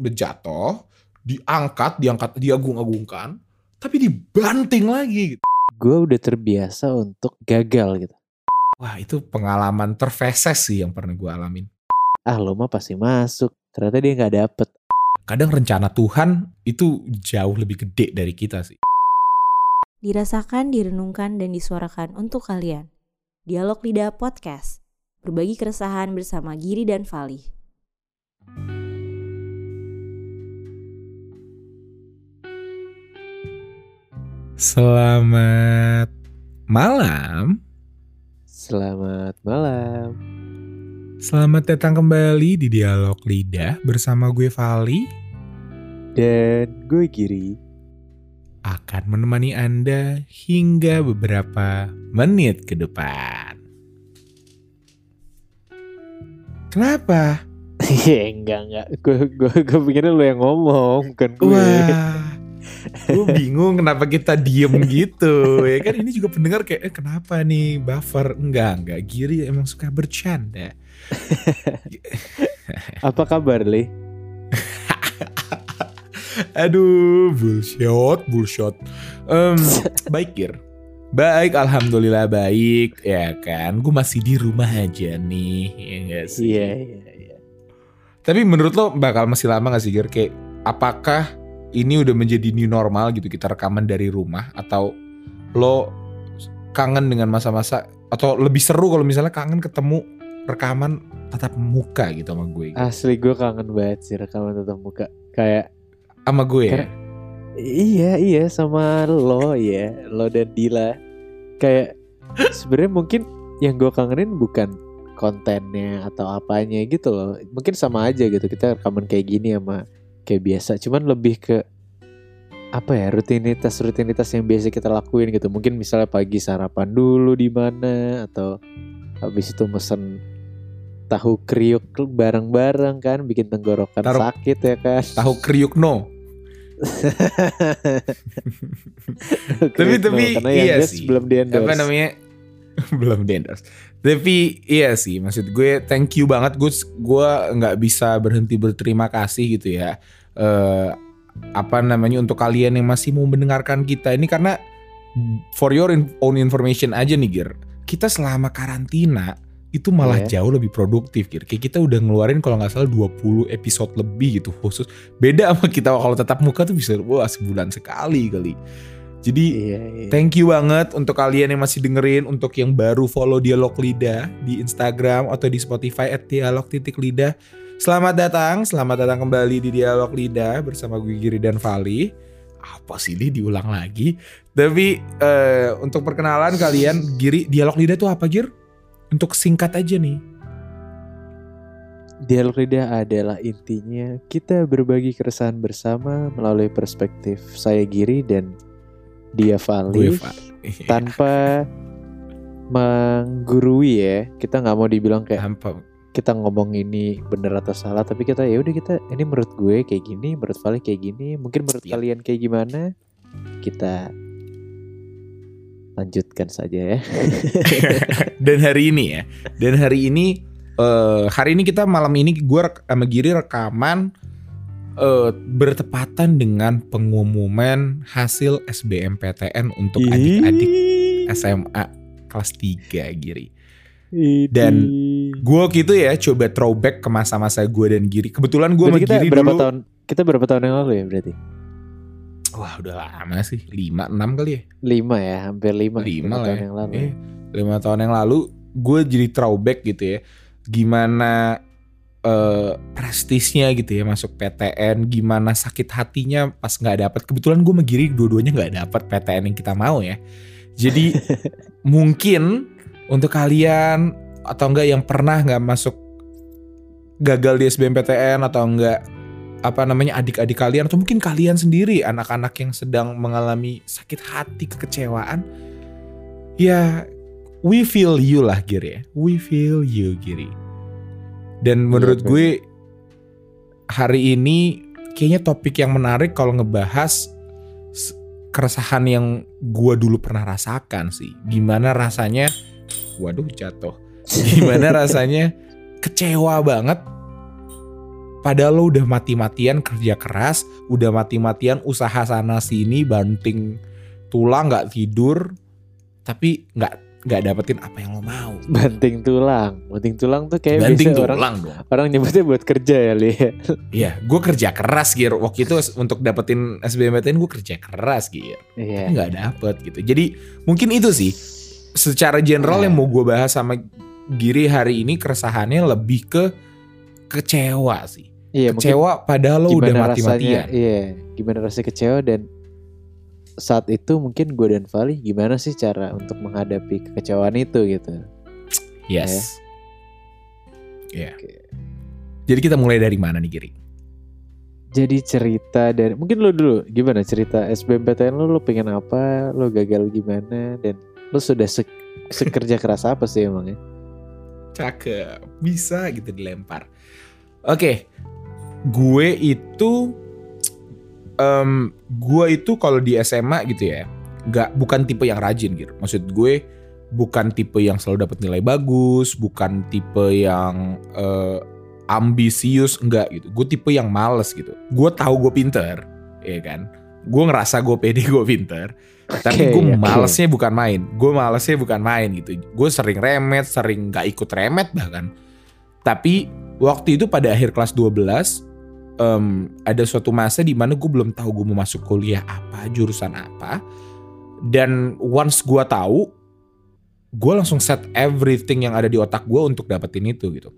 udah jatuh, diangkat, diangkat, diagung-agungkan, tapi dibanting lagi. gitu. Gue udah terbiasa untuk gagal gitu. Wah itu pengalaman terfeses sih yang pernah gue alamin. Ah lo mah pasti masuk. Ternyata dia nggak dapet. Kadang rencana Tuhan itu jauh lebih gede dari kita sih. Dirasakan, direnungkan, dan disuarakan untuk kalian. Dialog Lidah Podcast. Berbagi keresahan bersama Giri dan Fali. Selamat malam. Selamat malam. Selamat datang kembali di Dialog Lidah bersama gue Vali Dan gue Giri. akan menemani Anda hingga beberapa menit ke depan. Kenapa? Iya enggak enggak. Gue gue gue pikirnya lo yang ngomong bukan gue. Wah, gue bingung kenapa kita diem gitu ya kan? Ini juga pendengar kayak eh, kenapa nih buffer? Enggak enggak. Giri emang suka bercanda. Apa kabar Le? aduh bullshit bullshit. Em, baik Gir. Baik alhamdulillah baik. Ya kan gue masih di rumah aja nih ya enggak sih? Iya iya iya. Tapi menurut lo bakal masih lama gak sih Gir? Kayak apakah ini udah menjadi new normal gitu kita rekaman dari rumah atau lo kangen dengan masa-masa atau lebih seru kalau misalnya kangen ketemu rekaman tatap muka gitu sama gue gitu. Asli gue kangen banget sih rekaman tatap muka. Kayak sama gue ya. Iya iya sama lo ya lo dan Dila. Kayak sebenarnya mungkin yang gue kangenin bukan kontennya atau apanya gitu loh. Mungkin sama aja gitu kita rekaman kayak gini sama kayak biasa. Cuman lebih ke apa ya rutinitas rutinitas yang biasa kita lakuin gitu. Mungkin misalnya pagi sarapan dulu di mana atau habis itu mesen tahu kriuk bareng-bareng kan bikin tenggorokan Taruh- sakit ya kan. Tahu kriuk no. Tapi- Kriuk, tapi iya sih. belum di endorse. Apa namanya? Belum di endorse. Tapi iya sih, maksud gue thank you banget Gus. Gue nggak bisa berhenti berterima kasih gitu ya. Eh apa namanya untuk kalian yang masih mau mendengarkan kita ini karena for your own information aja nih Gir. Kita selama karantina itu malah Iya. jauh lebih produktif Gir. Kayak kita udah ngeluarin kalau nggak salah 20 episode lebih gitu khusus. Beda sama kita kalau tetap muka tuh bisa wah sebulan sekali kali. Jadi Iya, iya. Thank you banget untuk kalian yang masih dengerin, untuk yang baru follow Dialog Lidah di Instagram atau di Spotify at Dialog titik Lidah. Selamat datang, selamat datang kembali di Dialog Lidah bersama gue Giri dan Vali. Apa sih ini diulang lagi? Tapi eh, untuk perkenalan kalian, Giri, Dialog Lidah tuh apa Gir? Untuk singkat aja nih. Dialog lidah adalah intinya kita berbagi keresahan bersama melalui perspektif saya Giri dan dia Vali tanpa menggurui ya. Kita nggak mau dibilang kayak Tanpa kita ngomong ini bener atau salah, tapi kita ya udah kita ini menurut gue kayak gini, menurut Vali kayak gini, mungkin menurut kalian kayak gimana? Kita lanjutkan saja ya. dan hari ini ya dan hari ini eh hari ini kita malam ini gue sama Giri rekaman eh bertepatan dengan pengumuman hasil SBMPTN untuk adik-adik SMA kelas 3 Giri Dan gue waktu itu ya coba throwback ke masa-masa gue dan Giri kebetulan gue sama kita Giri berapa dulu tahun? Kita berapa tahun yang lalu ya berarti? wah udah lama sih 5 6 kali ya Lima ya, hampir lima. Lima lah tahun ya. yang lalu. Eh, lima tahun yang lalu gue jadi throwback gitu ya gimana eh prestisnya gitu ya masuk PTN gimana sakit hatinya pas nggak dapat kebetulan gue megiri dua-duanya nggak dapat PTN yang kita mau ya jadi mungkin untuk kalian atau enggak yang pernah nggak masuk gagal di SBMPTN atau enggak apa namanya adik-adik kalian atau mungkin kalian sendiri anak-anak yang sedang mengalami sakit hati kekecewaan ya we feel you lah Giri ya. We feel you Giri. Dan menurut Iya, gue hari ini kayaknya topik yang menarik kalau ngebahas keresahan yang gue dulu pernah rasakan sih. Gimana rasanya waduh jatuh gimana rasanya kecewa banget padahal lo udah mati-matian kerja keras udah mati-matian usaha sana sini banting tulang nggak tidur tapi nggak nggak dapetin apa yang lo mau Banting tulang. Banting tulang tuh kayak banting biasa orang tulang dong orang nyebutnya buat kerja ya, Li. Iya, gue kerja keras Gir. Waktu itu untuk dapetin SBMPTN gue kerja keras Gir. Iya. Nggak dapet gitu. Jadi mungkin itu sih. Secara general Iya. yang mau gue bahas sama Giri hari ini keresahannya lebih ke kecewa sih. Iya, kecewa padahal lo udah mati-matian. iya, gimana rasanya kecewa dan saat itu mungkin gue dan Vali gimana sih cara untuk menghadapi kekecewaan itu gitu. Yes. Iya. Oke. Jadi kita mulai dari mana nih Giri? Jadi cerita dari mungkin lo dulu gimana cerita SBMPTN lo lo pengen apa, lo gagal gimana dan lo sudah se sekerja keras apa sih emangnya? Cakep. Bisa gitu dilempar. Oke. Gue itu em gue itu kalau di SMA gitu ya, nggak bukan tipe yang rajin gitu. Maksud gue bukan tipe yang selalu dapat nilai bagus, bukan tipe yang eh, ambisius enggak gitu. Gue tipe yang males gitu. Gue tahu gue pinter, ya kan. Gue ngerasa gue pede gue pinter. Tapi Oke, gue oke. malesnya bukan main. Gue malesnya bukan main gitu. Gue sering remet, sering nggak ikut remet bahkan. Tapi waktu itu pada akhir kelas 12 em, ada suatu masa di mana gue belum tahu gue mau masuk kuliah apa, jurusan apa. Dan once gue tahu, gue langsung set everything yang ada di otak gue untuk dapetin itu gitu.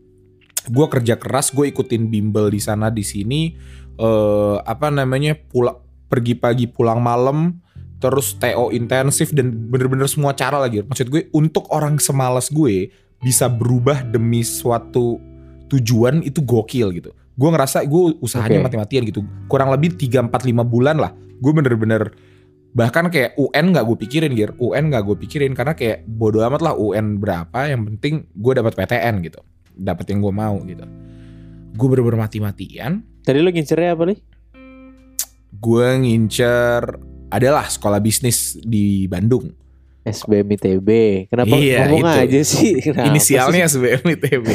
Gue kerja keras, gue ikutin bimbel di sana di sini. eh apa namanya pulang pergi pagi pulang malam, terus TO intensif dan bener-bener semua cara lagi. Maksud gue untuk orang semalas gue bisa berubah demi suatu tujuan itu gokil gitu. Gue ngerasa gue usahanya Oke. mati-matian gitu. Kurang lebih 3 4 5 bulan lah. Gue bener-bener bahkan kayak UN nggak gue pikirin Gir. UN nggak gue pikirin karena kayak bodo amat lah UN berapa yang penting gue dapat PTN gitu. Dapat yang gue mau gitu. Gue bener-bener mati-matian. Tadi lo ngincernya apa nih? Gue ngincer adalah sekolah bisnis di Bandung. SBM ITB. Kenapa Iya, ngomong itu. aja sih? Kenapa Inisialnya SBM ITB.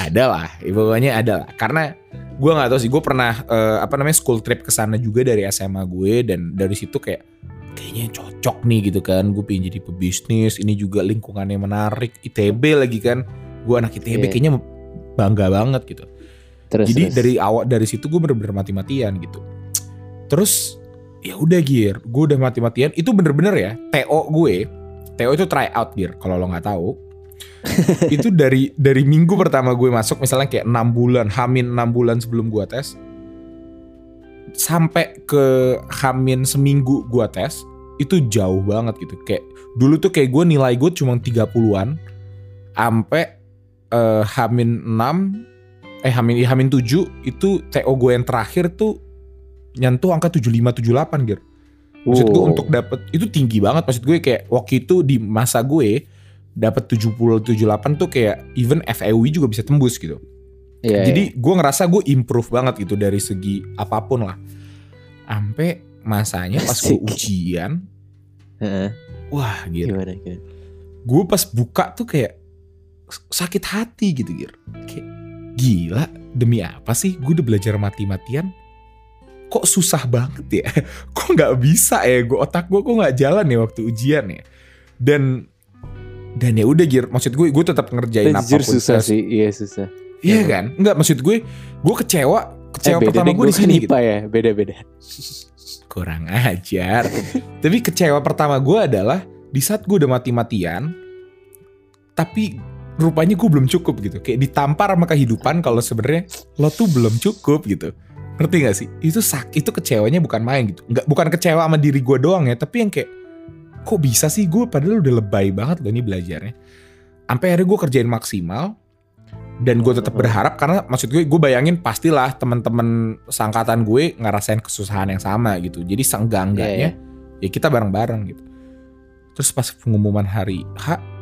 ada lah, pokoknya ada lah. Karena gue nggak tahu sih, gue pernah eh, apa namanya school trip ke sana juga dari SMA gue dan dari situ kayak kayaknya cocok nih gitu kan. Gue pengen jadi pebisnis, ini juga lingkungannya menarik. ITB lagi kan, gue anak ITB Iya. kayaknya bangga banget gitu. Terus, Jadi terus. dari awal dari situ gue bener-bener mati-matian gitu. Terus ya udah gear, gue udah mati-matian. Itu bener-bener ya TO gue. TO itu try out gear kalau lo nggak tahu. itu dari dari minggu pertama gue masuk misalnya kayak enam bulan, hamin enam bulan sebelum gue tes. Sampai ke hamin seminggu gue tes itu jauh banget gitu. Kayak dulu tuh kayak gue nilai gue cuma 30-an sampai eh, hamin 6 eh Hamin Hamin 7 itu TO gue yang terakhir tuh nyentuh angka 75 78 gitu. Maksud gue untuk dapet itu tinggi banget maksud gue kayak waktu itu di masa gue dapat 70 78 tuh kayak even FEUI juga bisa tembus gitu. Iya, Jadi gue ngerasa gue improve banget gitu dari segi apa pun lah. Sampai masanya pas gue ujian. Heeh, wah gitu. Gimana, gimana? Gue pas buka tuh kayak sakit hati gitu Gir. Kayak gila demi apa sih gue udah belajar mati-matian kok susah banget ya? Kok nggak bisa ya? Gue otak gue kok nggak jalan ya waktu ujian ya? Dan dan ya udah Gir maksud gue gue tetap ngerjain jujur apa pun susah tes. sih, iya susah. iya Emang. kan? Nggak maksud gue gue kecewa kecewa eh, beda pertama gue di kan sini gitu. ya, beda-beda. kurang ajar. Tapi kecewa pertama gue adalah di saat gue udah mati-matian tapi rupanya gue belum cukup gitu. Kayak ditampar sama kehidupan kalau sebenarnya lo tuh belum cukup gitu ngerti gak sih? Itu sak itu kecewanya bukan main gitu. Nggak bukan kecewa sama diri gue doang ya tapi yang kayak kok bisa sih gue padahal udah lebay banget loh ini belajarnya. Sampai akhirnya gue kerjain maksimal dan gue tetap berharap karena maksud gue gue bayangin pastilah teman-teman sangkatan gue ngerasain kesusahan yang sama gitu. Jadi seenggak-enggaknya ya kita bareng-bareng gitu. Terus pas pengumuman hari H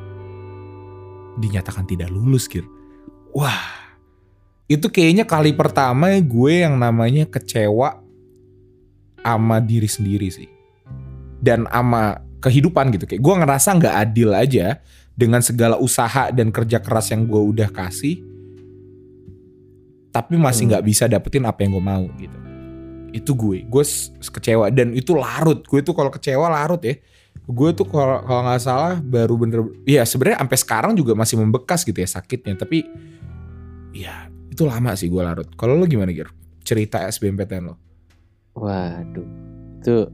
dinyatakan tidak lulus gitu wah itu kayaknya kali pertama gue yang namanya kecewa sama diri sendiri sih. Dan sama kehidupan gitu. Kayak gue ngerasa nggak adil aja dengan segala usaha dan kerja keras yang gue udah kasih tapi masih Hmm. nggak bisa dapetin apa yang gue mau gitu. Itu gue. Gue kecewa. Dan itu larut. Gue tuh kalau kecewa larut ya. Gue tuh kalau kalau nggak salah baru bener ya sebenarnya sampai sekarang juga masih membekas gitu ya sakitnya. Tapi ya itu lama sih gue larut kalau lo gimana Gir cerita SBMPTN lo Waduh, itu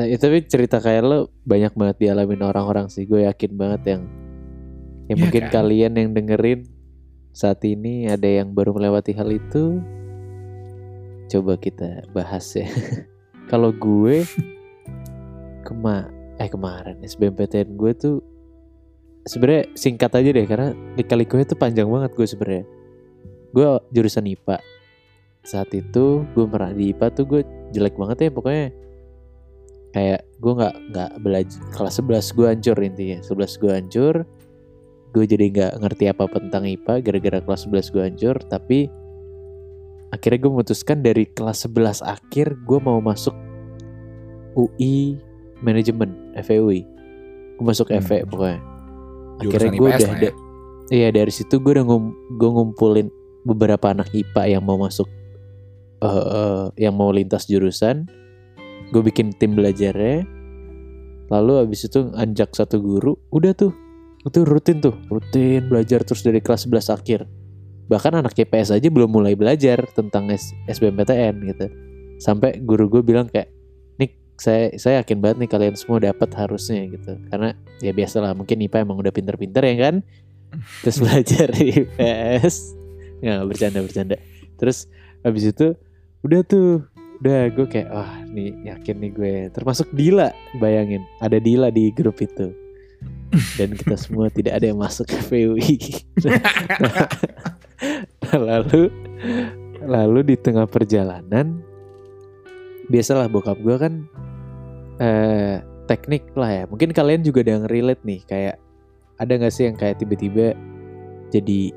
ya, tapi cerita kayak lo banyak banget dialamin orang-orang sih. Gue yakin banget yang yang mungkin kan? kalian yang dengerin saat ini ada yang baru melewati hal itu. Coba kita bahas ya. Kalau gue kema eh kemarin SBMPTN gue tuh sebenarnya singkat aja deh karena dikali gue tuh panjang banget gue sebenarnya. Gue jurusan IPA. Saat itu gue merah di IPA tuh gue jelek banget ya pokoknya kayak gue nggak nggak belajar kelas 11 gue hancur intinya 11 gue hancur gue jadi nggak ngerti apa apa tentang IPA gara-gara kelas 11 gue hancur tapi akhirnya gue memutuskan dari kelas 11 akhir gue mau masuk UI manajemen FEUI gue masuk Hmm. FE pokoknya akhirnya gue udah ya. iya dari situ gue udah ngum, gue ngumpulin beberapa anak IPA yang mau masuk eh, eh, yang mau lintas jurusan gue bikin tim belajarnya. Lalu abis itu anjak satu guru udah tuh. Itu rutin tuh rutin belajar terus dari kelas 11 akhir. Bahkan anak IPS aja belum mulai belajar tentang S- SBMPTN gitu. Sampai guru gue bilang kayak nih saya saya yakin banget nih kalian semua dapat harusnya gitu. Karena ya biasalah mungkin IPA emang udah pinter-pinter ya kan? Terus belajar di IPS nggak bercanda bercanda. Terus habis itu udah tuh udah gue kayak wah nih yakin nih gue. Termasuk Dila bayangin ada Dila di grup itu. Dan kita semua tidak ada yang masuk ke VUI Nah, lalu lalu di tengah perjalanan biasalah bokap gue kan eh teknik lah ya. Mungkin kalian juga ada yang relate nih kayak ada nggak sih yang kayak tiba-tiba jadi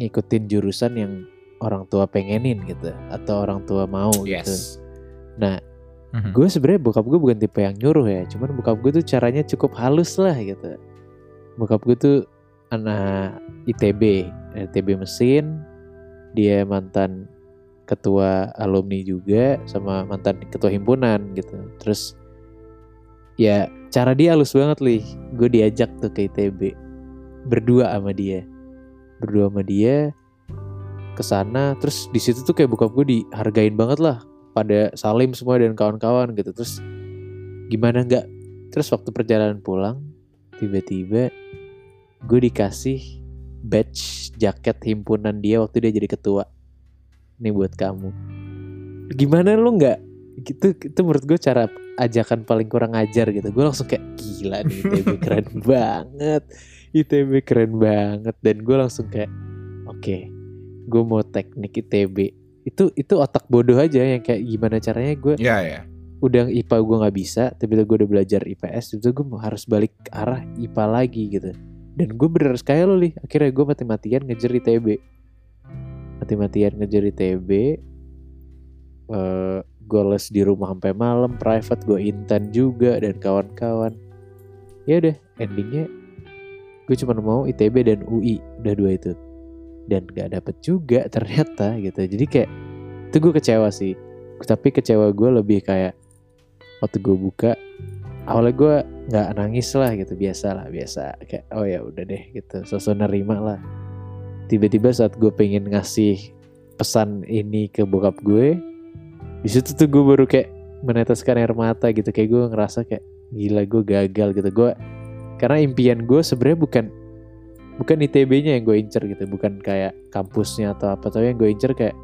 ngikutin jurusan yang orang tua pengenin gitu atau orang tua mau gitu. Yes. Nah, Mhm. gue sebenarnya bokap gue bukan tipe yang nyuruh ya cuman bokap gue tuh caranya cukup halus lah gitu. Bokap gue tuh anak ITB ITB mesin dia mantan ketua alumni juga sama mantan ketua himpunan gitu. Terus ya cara dia halus banget lih. Gue diajak tuh ke ITB berdua sama dia berdua sama dia ke sana terus di situ tuh kayak bokap gue dihargain banget lah pada Salim semua dan kawan-kawan gitu. Terus gimana nggak? Terus waktu perjalanan pulang tiba-tiba gue dikasih badge jaket himpunan dia waktu dia jadi ketua ini buat kamu. Gimana lu nggak? Gitu itu menurut gue cara ajakan paling kurang ajar gitu. Gue langsung kayak gila nih keren banget ITB keren banget. Dan gue langsung kayak oke gue mau teknik ITB itu itu otak bodoh aja yang kayak gimana caranya gue ya ya udah IPA gue nggak bisa tapi gue udah belajar IPS itu gue harus balik ke arah IPA lagi gitu. Dan gue bener sekali lo nih akhirnya gue mati-matian ngejar ITB mati-matian ngejar ITB eh gue les di rumah sampai malam private gue intan juga dan kawan-kawan. Ya udah endingnya gue cuma mau ITB dan UI udah dua itu. Dan gak dapet juga ternyata gitu. Jadi kayak itu gue kecewa sih. Tapi kecewa gue lebih kayak waktu gue buka awalnya gue nggak nangis lah gitu. Biasa lah biasa. Kayak oh ya udah deh gitu. Sosok nerima lah. Tiba-tiba saat gue pengen ngasih pesan ini ke bokap gue di situ tuh gue baru kayak meneteskan air mata gitu. Kayak gue ngerasa kayak gila gue gagal gitu. Gue karena impian gue sebenarnya bukan bukan ITB-nya yang gue incer gitu. Bukan kayak kampusnya atau apa. Tapi yang gue incer kayak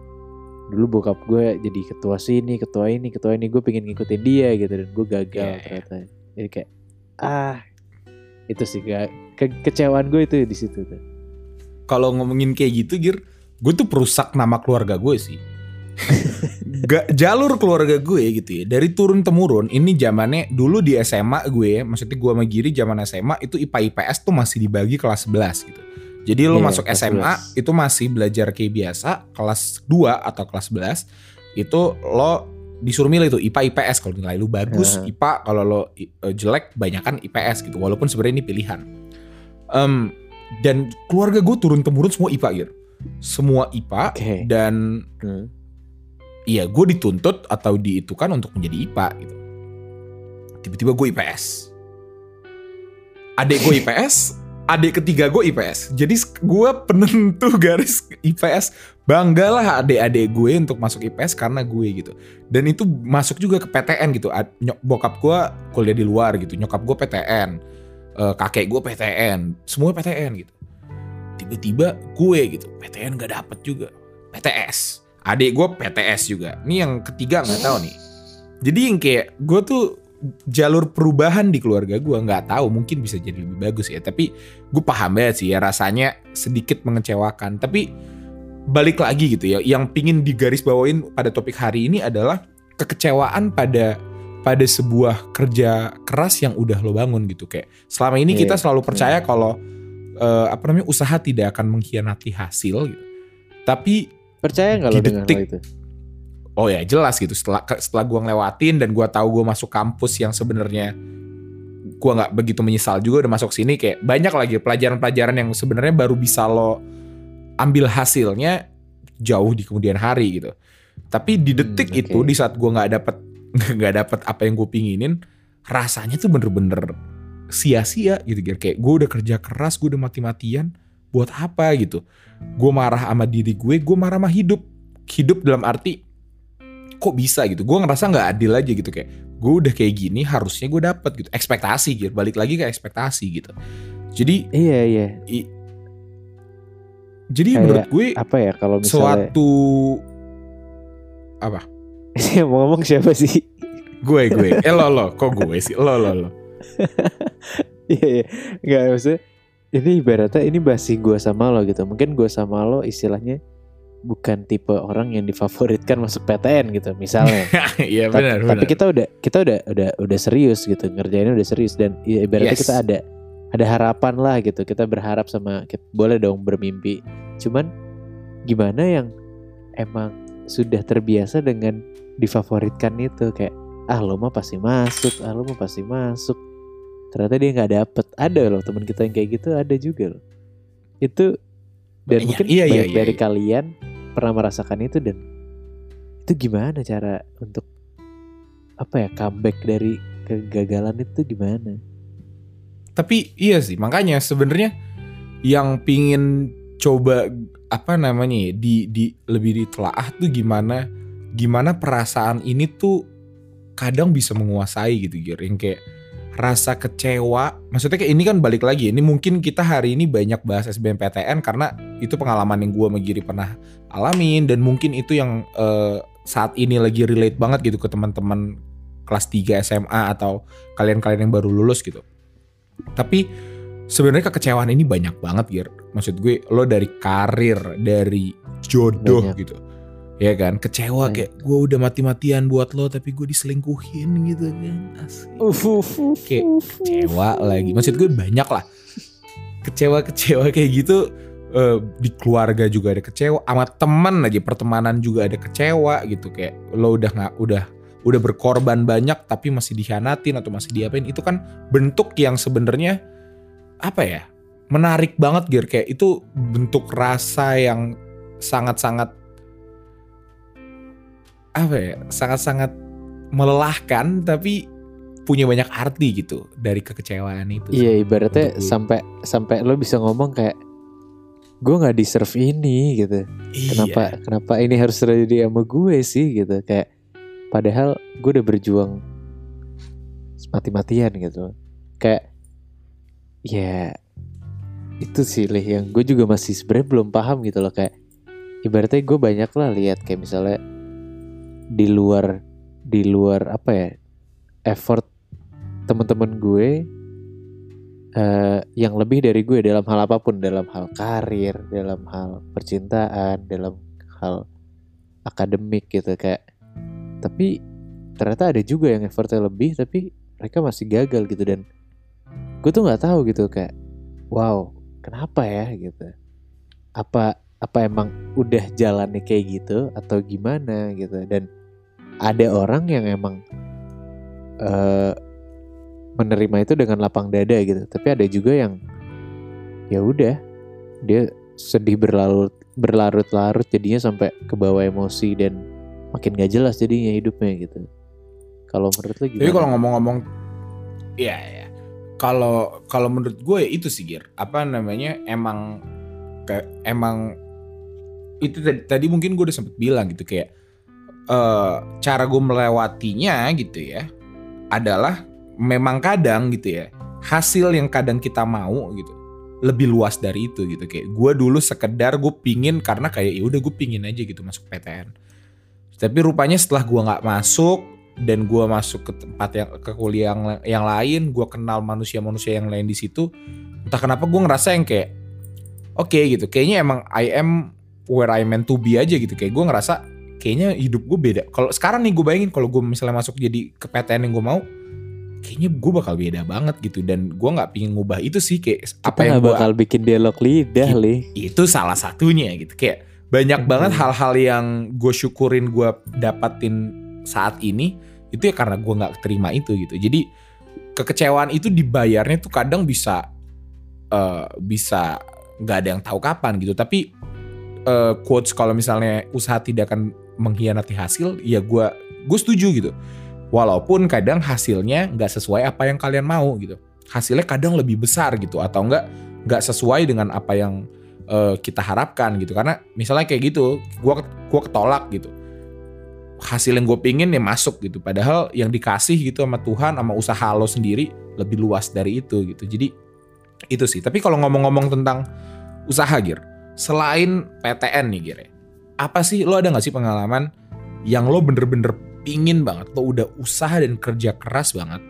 dulu bokap gue jadi ketua sini ketua ini ketua ini. Gue pengen ngikutin dia gitu. Dan gue gagal Iya, iya. ternyata. Jadi kayak ah itu sih. Gak ke- kecewaan gue itu di situ tuh. Kalau ngomongin kayak gitu Gir gue tuh perusak nama keluarga gue sih Gak jalur keluarga gue gitu ya dari turun temurun ini zamannya dulu di SMA gue maksudnya gue sama Giri zaman SMA itu IPA IPS tuh masih dibagi kelas 11 gitu jadi lo Iya, masuk SMA 11. itu masih belajar kayak biasa kelas 2 atau kelas 11 itu lo disuruh milih tuh IPA IPS kalau nilai lu bagus Aha. IPA kalau lo eh, jelek banyakan IPS gitu walaupun sebenarnya ini pilihan Em, dan keluarga gue turun temurun semua IPA gitu semua IPA Oke. dan Hmm. Iya gue dituntut atau diitukan untuk menjadi IPA gitu. Tiba-tiba gue IPS. Adik gue IPS, adik ketiga gue IPS. Jadi gue penentu garis IPS. Banggalah adik-adik gue untuk masuk IPS karena gue gitu. Dan itu masuk juga ke PTN gitu. Nyok- Bokap gue kuliah di luar gitu. Nyokap gue PTN. Eh, kakek gue PTN. Semua PTN gitu. Tiba-tiba gue gitu. PTN gak dapet juga. PTS. Adik gue PTS juga. Ini yang ketiga nggak tahu nih. Jadi yang kayak gue tuh jalur perubahan di keluarga gue nggak tahu mungkin bisa jadi lebih bagus ya tapi gue paham banget sih ya rasanya sedikit mengecewakan tapi balik lagi gitu ya yang pingin digaris bawain pada topik hari ini adalah kekecewaan pada pada sebuah kerja keras yang udah lo bangun gitu kayak selama ini Iya. kita selalu percaya kalau eh, apa namanya usaha tidak akan mengkhianati hasil gitu tapi Percaya nggak lo dengan hal itu? Oh ya jelas gitu setelah setelah gue ngelewatin dan gue tahu gue masuk kampus yang sebenarnya gue nggak begitu menyesal juga udah masuk sini kayak banyak lagi pelajaran-pelajaran yang sebenarnya baru bisa lo ambil hasilnya jauh di kemudian hari gitu. Tapi di detik Hmm, itu oke. di saat gue nggak dapet nggak dapet apa yang gue pinginin rasanya tuh bener-bener sia-sia gitu kayak gue udah kerja keras gue udah mati-matian buat apa gitu. Gue marah sama diri gue gue marah sama hidup. Hidup dalam arti kok bisa gitu? Gue ngerasa nggak adil aja gitu kayak gue udah kayak gini harusnya gue dapet gitu. Ekspektasi gitu balik lagi ke ekspektasi gitu. Jadi Iya iya. i- jadi Kayak menurut gue Apa ya kalau misalnya suatu apa? Yang mau ngomong siapa sih? gue gue. Eh lo lo. Kok gue sih? Lo lo lo. Iya iya. Enggak maksudnya ini ibaratnya ini basi gue sama lo gitu. Mungkin gue sama lo istilahnya bukan tipe orang yang difavoritkan masuk PTN gitu misalnya. Iya benar tapi benar kita udah kita udah udah udah serius gitu ngerjainnya udah serius dan ya ibaratnya Yes. kita ada ada harapan lah gitu kita berharap sama kita, boleh dong bermimpi cuman gimana yang emang sudah terbiasa dengan difavoritkan itu kayak ah lo mah pasti masuk ah lo mah pasti masuk ternyata dia nggak dapet ada loh teman kita yang kayak gitu ada juga loh itu dan Iya, mungkin iya, iya, iya, dari iya. kalian pernah merasakan itu dan itu gimana cara untuk apa ya comeback dari kegagalan itu gimana? tapi iya sih makanya sebenarnya yang pingin coba apa namanya ya, di di lebih ditelaah tuh gimana gimana perasaan ini tuh kadang bisa menguasai gitu Gir yang kayak rasa kecewa maksudnya kayak ini kan balik lagi ini mungkin kita hari ini banyak bahas SBMPTN karena itu pengalaman yang gua sama Giri pernah alamin dan mungkin itu yang eh, saat ini lagi relate banget gitu ke teman-teman kelas 3 SMA atau kalian-kalian yang baru lulus gitu tapi sebenarnya kekecewaan ini banyak banget Gir. Maksud gue lo dari karir, dari jodoh Banyak. gitu. Ya kan, kecewa Banyak. kayak gue udah mati-matian buat lo tapi gue diselingkuhin gitu kan. Asik. Kayak kecewa lagi. Maksud gue banyak lah. Kecewa-kecewa kayak gitu eh, di keluarga juga ada kecewa, sama teman aja pertemanan juga ada kecewa gitu kayak lo udah nggak udah udah berkorban banyak tapi masih dikhianatin atau masih diapain itu kan bentuk yang sebenarnya apa ya menarik banget Gir kayak itu bentuk rasa yang sangat-sangat apa ya sangat-sangat melelahkan tapi punya banyak arti gitu dari kekecewaan itu Iya ibaratnya sampai sampai lo bisa ngomong kayak gue nggak deserve ini gitu. Iya. Kenapa kenapa ini harus terjadi sama gue sih gitu kayak padahal gue udah berjuang mati-matian gitu. Kayak ya itu sih lih yang gue juga masih sebenarnya belum paham gitu loh kayak ibaratnya gue banyak lah lihat kayak misalnya di luar di luar apa ya effort teman-teman gue eh, yang lebih dari gue dalam hal apa pun dalam hal karir dalam hal percintaan dalam hal akademik gitu kayak tapi ternyata ada juga yang effortnya lebih tapi mereka masih gagal gitu dan gue tuh nggak tahu gitu kayak wow kenapa ya? gitu. Apa apa emang udah jalannya kayak gitu atau gimana gitu dan ada orang yang emang eh menerima itu dengan lapang dada gitu tapi ada juga yang ya udah dia sedih berlarut berlarut-larut jadinya sampai ke bawah emosi dan makin gak jelas jadinya hidupnya gitu. Kalau menurut lo gimana? Tapi kalau ngomong-ngomong, iya ya. Kalau kalau menurut gue ya itu sih Gir. Apa namanya? Emang kayak emang itu tadi, tadi mungkin gue udah sempet bilang gitu kayak eh cara gue melewatinya gitu ya adalah memang kadang gitu ya hasil yang kadang kita mau gitu lebih luas dari itu gitu. Kayak gue dulu sekedar gue pingin karena kayak ya udah gue pingin aja gitu masuk PTN tapi rupanya setelah gue nggak masuk dan gue masuk ke tempat yang ke kuliah yang, yang lain gue kenal manusia-manusia yang lain di situ entah kenapa gue ngerasa yang kayak oke gitu. Kayaknya emang I am where I meant to be aja gitu. Kayak gue ngerasa kayaknya hidup gue beda. Kalau sekarang nih gue bayangin kalau gue misalnya masuk jadi ke PTN yang gue mau kayaknya gue bakal beda banget gitu. Dan gue nggak pingin ngubah itu sih kayak Kita apa yang gue bakal bikin dialog lidah li. itu salah satunya gitu. Kayak banyak Hmm. banget hal-hal yang gue syukurin gue dapatin saat ini itu ya karena gue nggak terima itu gitu. Jadi kekecewaan itu dibayarnya tuh kadang bisa eh, bisa nggak ada yang tahu kapan gitu. Tapi eh, quotes kalau misalnya usaha tidak akan mengkhianati hasil ya gue gue setuju gitu. Walaupun kadang hasilnya nggak sesuai apa yang kalian mau gitu. Hasilnya kadang lebih besar gitu atau enggak nggak sesuai dengan apa yang eh, kita harapkan gitu. Karena misalnya kayak gitu gua gua ketolak gitu. Hasil yang gue pingin ya masuk gitu. Padahal yang dikasih gitu sama Tuhan sama usaha lo sendiri lebih luas dari itu gitu. Jadi itu sih. Tapi kalau ngomong-ngomong tentang usaha Gir selain PTN nih Gir ya, apa sih? Lo ada nggak sih pengalaman yang lo bener-bener pingin banget? Lo udah usaha dan kerja keras banget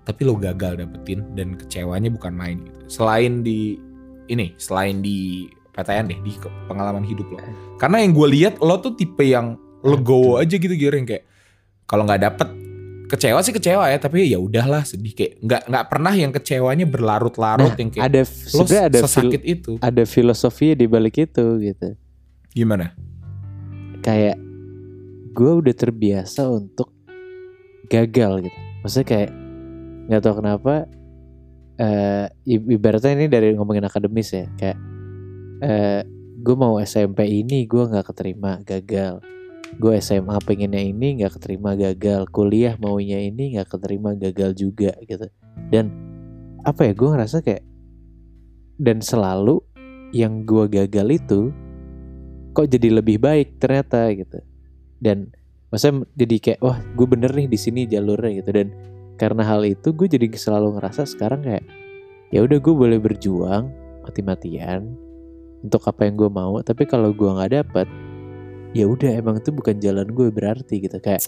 tapi lo gagal dapetin dan kecewanya bukan main gitu. Selain di ini selain di PTN deh di pengalaman hidup lo. Karena yang gue lihat lo tuh tipe yang legowo aja gitu Gir yang kayak kalau nggak dapet kecewa sih kecewa ya tapi ya udahlah sedih kayak nggak nggak pernah yang kecewanya berlarut-larut yang kayak Ada lo ada fil- sesakit itu. ada filosofi di balik itu gitu. Gimana? Kayak gue udah terbiasa untuk gagal gitu. Maksudnya kayak nggak tahu kenapa i- ibaratnya ini dari ngomongin akademis ya kayak eh gue mau SMP ini gue nggak keterima gagal. Gue SMA pengennya ini nggak keterima gagal. Kuliah maunya ini nggak keterima gagal juga gitu. Dan apa ya gue ngerasa kayak dan selalu yang gue gagal itu kok jadi lebih baik ternyata gitu. Dan maksudnya jadi kayak wah gue bener nih di sini jalurnya gitu. Dan karena hal itu gue jadi selalu ngerasa sekarang kayak ya udah gue boleh berjuang mati-matian untuk apa yang gue mau tapi kalau gue nggak dapet ya udah emang itu bukan jalan gue berarti gitu. Kayak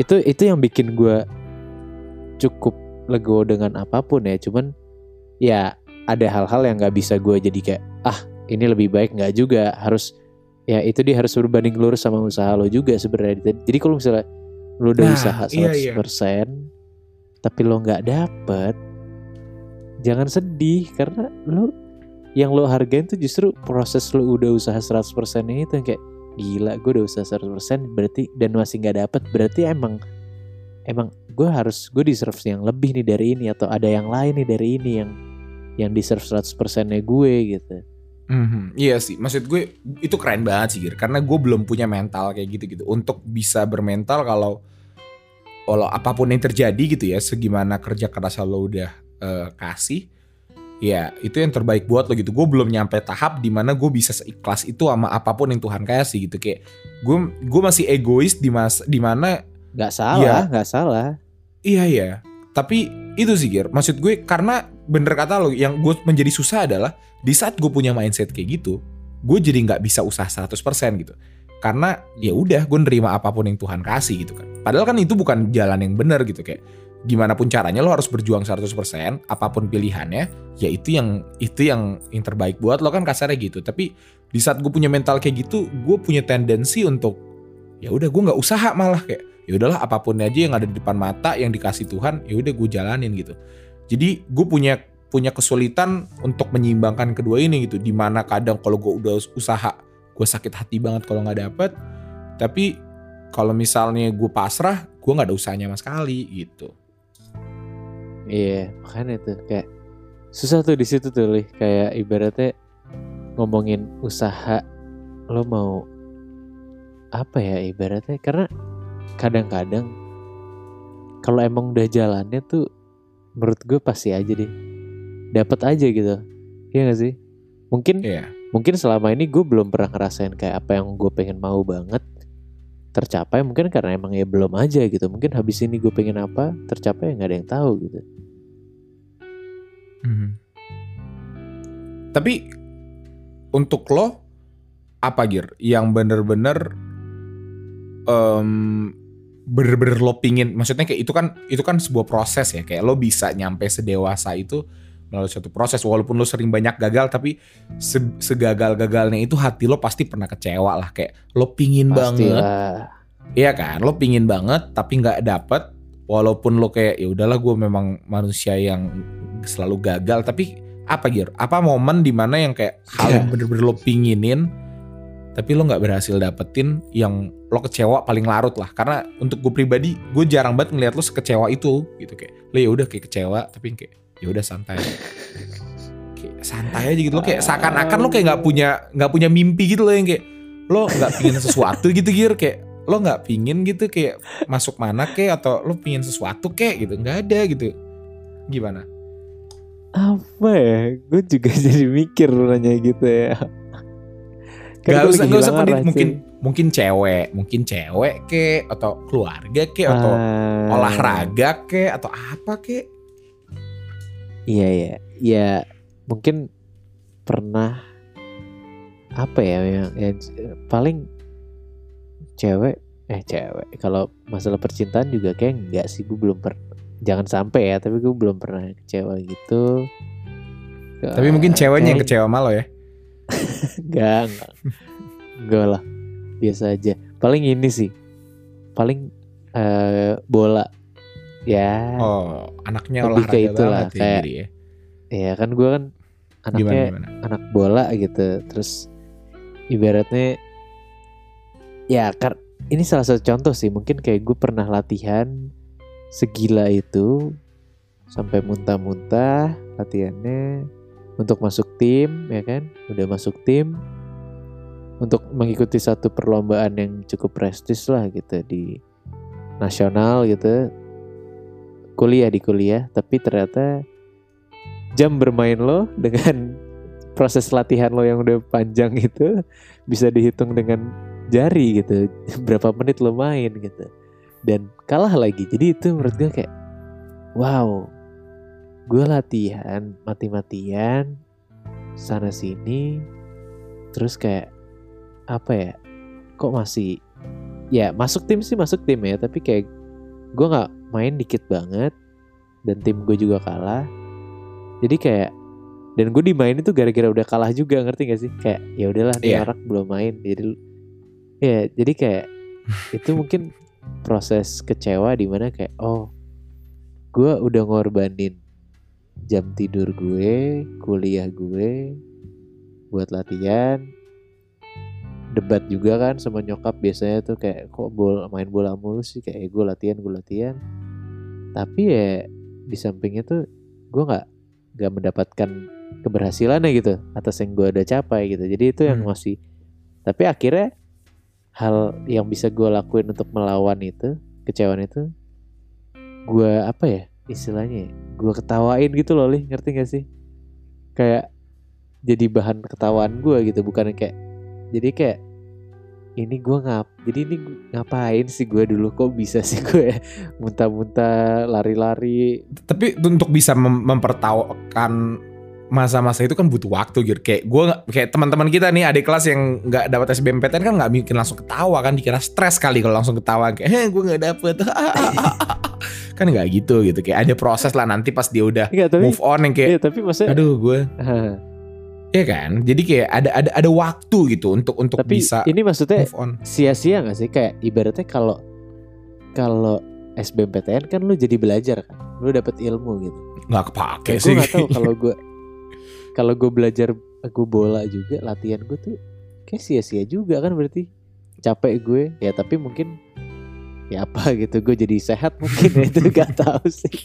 itu itu yang bikin gue cukup legowo dengan apa pun ya. Cuman ya ada hal-hal yang nggak bisa gue jadi kayak ah ini lebih baik nggak juga harus ya itu dia harus berbanding lurus sama usaha lo juga sebenarnya. Jadi kalau misalnya lo udah Nah, usaha 100% iya, iya. tapi lo nggak dapet jangan sedih. Karena lo yang lo hargain tuh justru proses lo udah usaha 100% ini tuh yang kayak gila gue udah usaha 100% berarti dan masih nggak dapet. Berarti emang emang gue harus gue deserve yang lebih nih dari ini atau ada yang lain nih dari ini yang yang deserve 100% nya gue gitu Mhm, Iya sih, maksud gue itu keren banget sih, Gir. Karena gue belum punya mental kayak gitu-gitu untuk bisa bermental kalau kalau apa pun yang terjadi gitu ya, segimana kerja keras lo udah eh, kasih, ya itu yang terbaik buat lo gitu. Gue belum nyampe tahap di mana gue bisa seikhlas itu sama apa pun yang Tuhan kasih gitu. Kayak gue gue masih egois di mas di mana nggak salah nggak salah Iya iya. Tapi itu sih Gir. Maksud gue karena bener kata lo yang gue menjadi susah adalah di saat gue punya mindset kayak gitu, gue jadi nggak bisa usaha 100% gitu. Karena ya udah gue nerima apa pun yang Tuhan kasih gitu kan. Padahal kan itu bukan jalan yang benar gitu kayak gimana pun caranya lo harus berjuang 100% apa pun pilihannya ya itu yang itu yang yang terbaik buat lo kan kasarnya gitu tapi di saat gue punya mental kayak gitu gue punya tendensi untuk ya udah gue nggak usaha malah kayak ya udahlah apa pun aja yang ada di depan mata yang dikasih Tuhan ya udah gue jalanin gitu jadi gue punya punya kesulitan untuk menyeimbangkan kedua ini gitu. Di mana kadang kalau gue udah usaha gue sakit hati banget kalau nggak dapet. Tapi kalau misalnya gue pasrah gue nggak ada usahanya sama sekali gitu. Iya makanya tuh kayak susah tuh di situ tuh lih. Kayak ibaratnya ngomongin usaha lo mau apa ya ibaratnya? Karena kadang-kadang kalau emang udah jalannya tuh menurut gue pasti aja deh. Dapat aja gitu. Iya gak sih? Mungkin Iya. mungkin selama ini gue belum pernah ngerasain kayak apa yang gue pengen mau banget tercapai. Mungkin karena emang ya belum aja gitu. Mungkin habis ini gue pengen apa tercapai ya nggak ada yang tahu gitu. Mhm. Tapi untuk lo apa Gir? Yang bener-bener em, bener-bener lo pingin maksudnya kayak itu kan itu kan sebuah proses ya kayak lo bisa nyampe sedewasa itu melalui suatu proses walaupun lo sering banyak gagal tapi se- segagal-gagalnya itu hati lo pasti pernah kecewa lah kayak lo pingin banget pastilah Iya kan, lo pingin banget tapi nggak dapet. Walaupun lo kayak ya udahlah gue memang manusia yang selalu gagal. Tapi apa Gir? Apa momen di mana yang kayak hal yang Iya. bener-bener lo pinginin tapi lo nggak berhasil dapetin yang lo kecewa paling larut lah. Karena untuk gue pribadi, gue jarang banget ngeliat lo sekecewa itu gitu. Kayak lo ya udah kayak kecewa tapi kayak ya udah santai. kayak santai aja gitu. Lo kayak seakan-akan lo kayak nggak punya nggak punya mimpi gitu loh yang kayak lo nggak pingin sesuatu gitu Gir. Kayak lo nggak pingin gitu kayak masuk mana kayak atau lo pingin sesuatu kayak gitu. Nggak ada gitu. Gimana? Apa ya? Gue juga jadi mikir nanya gitu ya Gak gue usah gak usah arah, mungkin mungkin cewek mungkin cewek ke atau keluarga ke atau Ah, olahraga ke atau apa ke? Iya ya ya mungkin pernah apa ya yang, yang paling cewek eh cewek. Kalau masalah percintaan juga kayak enggak sih gue belum pernah jangan sampai ya tapi gue belum pernah kecewa gitu. Tapi mungkin ceweknya yang kecewa malu ya Enggak, enggak. Enggak lah. Biasa aja. Paling ini sih. Paling eh bola. Ya. oh anaknya Lebih olahraga ke itulah, banget ya, kayak- ya. Ya kan gue kan gimana anaknya gimana anak bola gitu. Terus ibaratnya ya kan ini salah satu contoh sih. Mungkin kayak gue pernah latihan segila itu sampai muntah-muntah latihannya untuk masuk tim ya kan? Udah masuk tim untuk mengikuti satu perlombaan yang cukup prestis lah gitu di nasional gitu. Kuliah di kuliah tapi ternyata jam bermain lo dengan proses latihan lo yang udah panjang itu bisa dihitung dengan jari gitu. Berapa menit lo main gitu. Dan kalah lagi. Jadi itu menurut gue kayak wow gue latihan mati-matian sana sini terus kayak apa ya kok masih ya masuk tim sih masuk tim ya tapi kayak gue nggak main dikit banget dan tim gue juga kalah jadi kayak dan gue dimain itu gara-gara udah kalah juga ngerti gak sih kayak ya udahlah Iya. orang belum main jadi ya jadi kayak itu mungkin proses kecewa di mana kayak oh gue udah ngorbanin jam tidur gue kuliah gue buat latihan. Debat juga kan sama nyokap biasanya tuh kayak kok bola main bola mulu sih? Kayak gue latihan gue latihan. Tapi ya di sampingnya tuh gue nggak nggak mendapatkan keberhasilannya gitu atas yang gue udah capai gitu. Jadi itu yang Hmm. masih tapi akhirnya hal yang bisa gue lakuin untuk melawan itu kecewaan itu gue apa ya istilahnya gue ketawain gitu loh lih. Ngerti gak sih? Kayak jadi bahan ketawaan gue gitu bukan kayak jadi kayak ini gue ngap jadi ini ngapain sih gue dulu? Kok bisa sih gue muntah-muntah lari-lari? Tapi untuk bisa mem- mempertawakan masa-masa itu kan butuh waktu gitu kayak gue kayak teman-teman kita nih adik kelas yang nggak dapat SBMPTN kan nggak mungkin langsung ketawa kan dikira stres kali kalau langsung ketawa. Kayak gue nggak dapet kan nggak gitu gitu. Kayak ada proses lah nanti pas dia udah Enggak tapi move on yang kayak iya tapi maksudnya aduh gue ya kan? Jadi kayak ada ada ada waktu gitu untuk untuk tapi bisa ini maksudnya move on. sia-sia gak sih? Kayak ibaratnya kalau kalau SBMPTN kan lu jadi belajar kan? Lu dapet ilmu gitu. Nggak kepake gue sih. nggak tahu kalau gue kalau gue belajar gue bola juga latihan gue tuh kayak sia-sia juga kan berarti. Capek gue. Ya tapi mungkin apa gitu gue jadi sehat mungkin itu gak tahu sih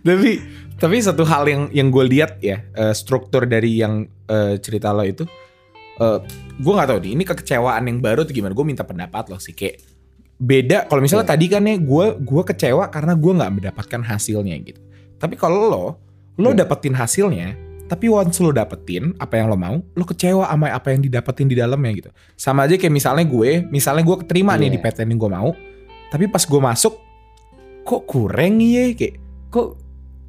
tapi Tapi satu hal yang yang gue lihat ya eh, struktur dari yang eh, cerita lo itu, eh, gue nggak tahu nih ini kekecewaan yang baru tuh gimana. Gue minta pendapat lo sih kayak beda. Kalau misalnya Iya. tadi kan ya gue gue kecewa karena gue nggak mendapatkan hasilnya gitu. Tapi kalau lo lo Iya. dapetin hasilnya, tapi once lo dapetin apa yang lo mau, lo kecewa sama apa yang didapetin di dalamnya gitu. Sama aja kayak misalnya gue, misalnya gue keterima nih Iya. di PTN yang gue mau, tapi pas gue masuk kok kurang ya kayak kok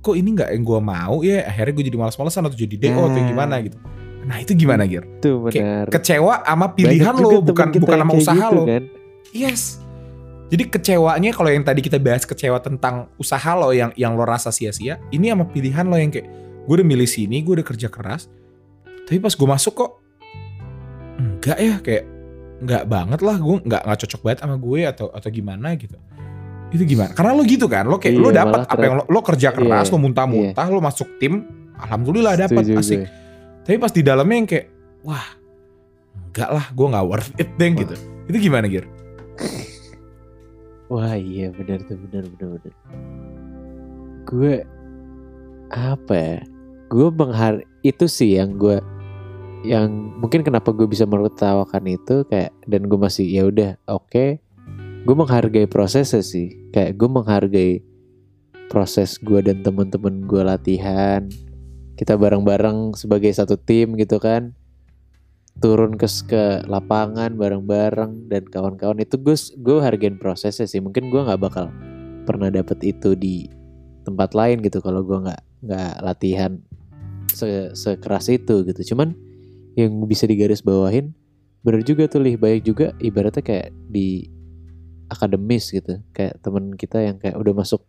kok ini nggak yang gue mau ya akhirnya gue jadi malas-malasan atau jadi DO atau Nah. gimana gitu. Nah itu gimana Gir? Tuh Kayak benar. kecewa sama pilihan Banyak lo bukan bukan sama usaha gitu lo. Kan? Yes. Jadi kecewanya kalau yang tadi kita bahas kecewa tentang usaha lo yang yang lo rasa sia-sia, ini sama pilihan lo yang kayak gue udah milih sini, gue udah kerja keras, tapi pas gue masuk kok enggak ya kayak enggak banget lah, gue enggak nggak cocok banget sama gue atau atau gimana gitu. Itu gimana? Karena lo gitu kan, lo kayak lo Iya, dapat malah apa yang lo, lo kerja keras, Iya, lo muntah-muntah, lo masuk tim, alhamdulillah dapat asik. gue. Tapi pas di dalamnya yang kayak wah enggak lah, gue nggak worth it deh Wah. gitu. Itu gimana Gir? Wah iya benar tuh benar benar benar. Gue apa ya? Gue menghar itu sih yang gue yang mungkin kenapa gue bisa menertawakan itu kayak dan gue masih ya udah oke. Gue menghargai prosesnya sih. Kayak gue menghargai proses gue dan teman-teman gue latihan. Kita bareng-bareng sebagai satu tim gitu kan turun ke ke lapangan bareng-bareng dan kawan-kawan itu gue gue hargain prosesnya sih mungkin gue nggak bakal pernah dapet itu di tempat lain gitu kalau gue nggak nggak latihan se sekeras itu gitu cuman yang bisa digaris bawahin bener juga tuh lih baik juga ibaratnya kayak di akademis gitu. Kayak temen kita yang kayak udah masuk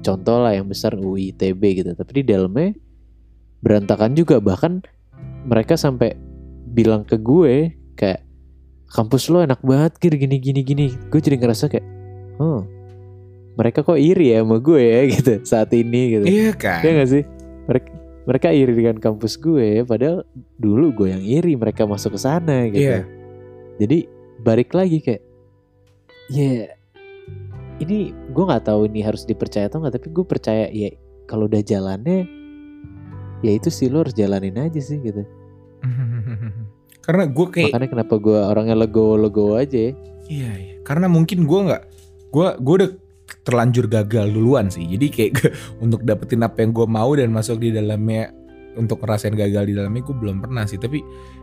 contoh lah yang besar UI ITB gitu. Tapi di dalamnya berantakan juga. Bahkan mereka sampai bilang ke gue kayak kampus lo enak banget gir. Gini gini gini. Gue jadi ngerasa kayak oh mereka kok iri ya sama gue ya gitu saat ini gitu. Iya kan? ya gak sih? Mereka mereka iri dengan kampus gue padahal dulu gue yang iri mereka masuk ke sana gitu Iya. jadi balik lagi kayak ya ini gue nggak tahu ini harus dipercaya atau nggak tapi gue percaya ya kalau udah jalannya ya itu sih lo harus jalanin aja sih gitu Karena gue kayak Makanya kenapa gue orangnya legowo-legowo aja ya. iya, iya. Karena mungkin gue nggak gue gue udah terlanjur gagal duluan sih. Jadi kayak gue- untuk dapetin apa yang gue mau dan masuk di dalamnya untuk ngerasain gagal di dalamnya gue belum pernah sih. Tapi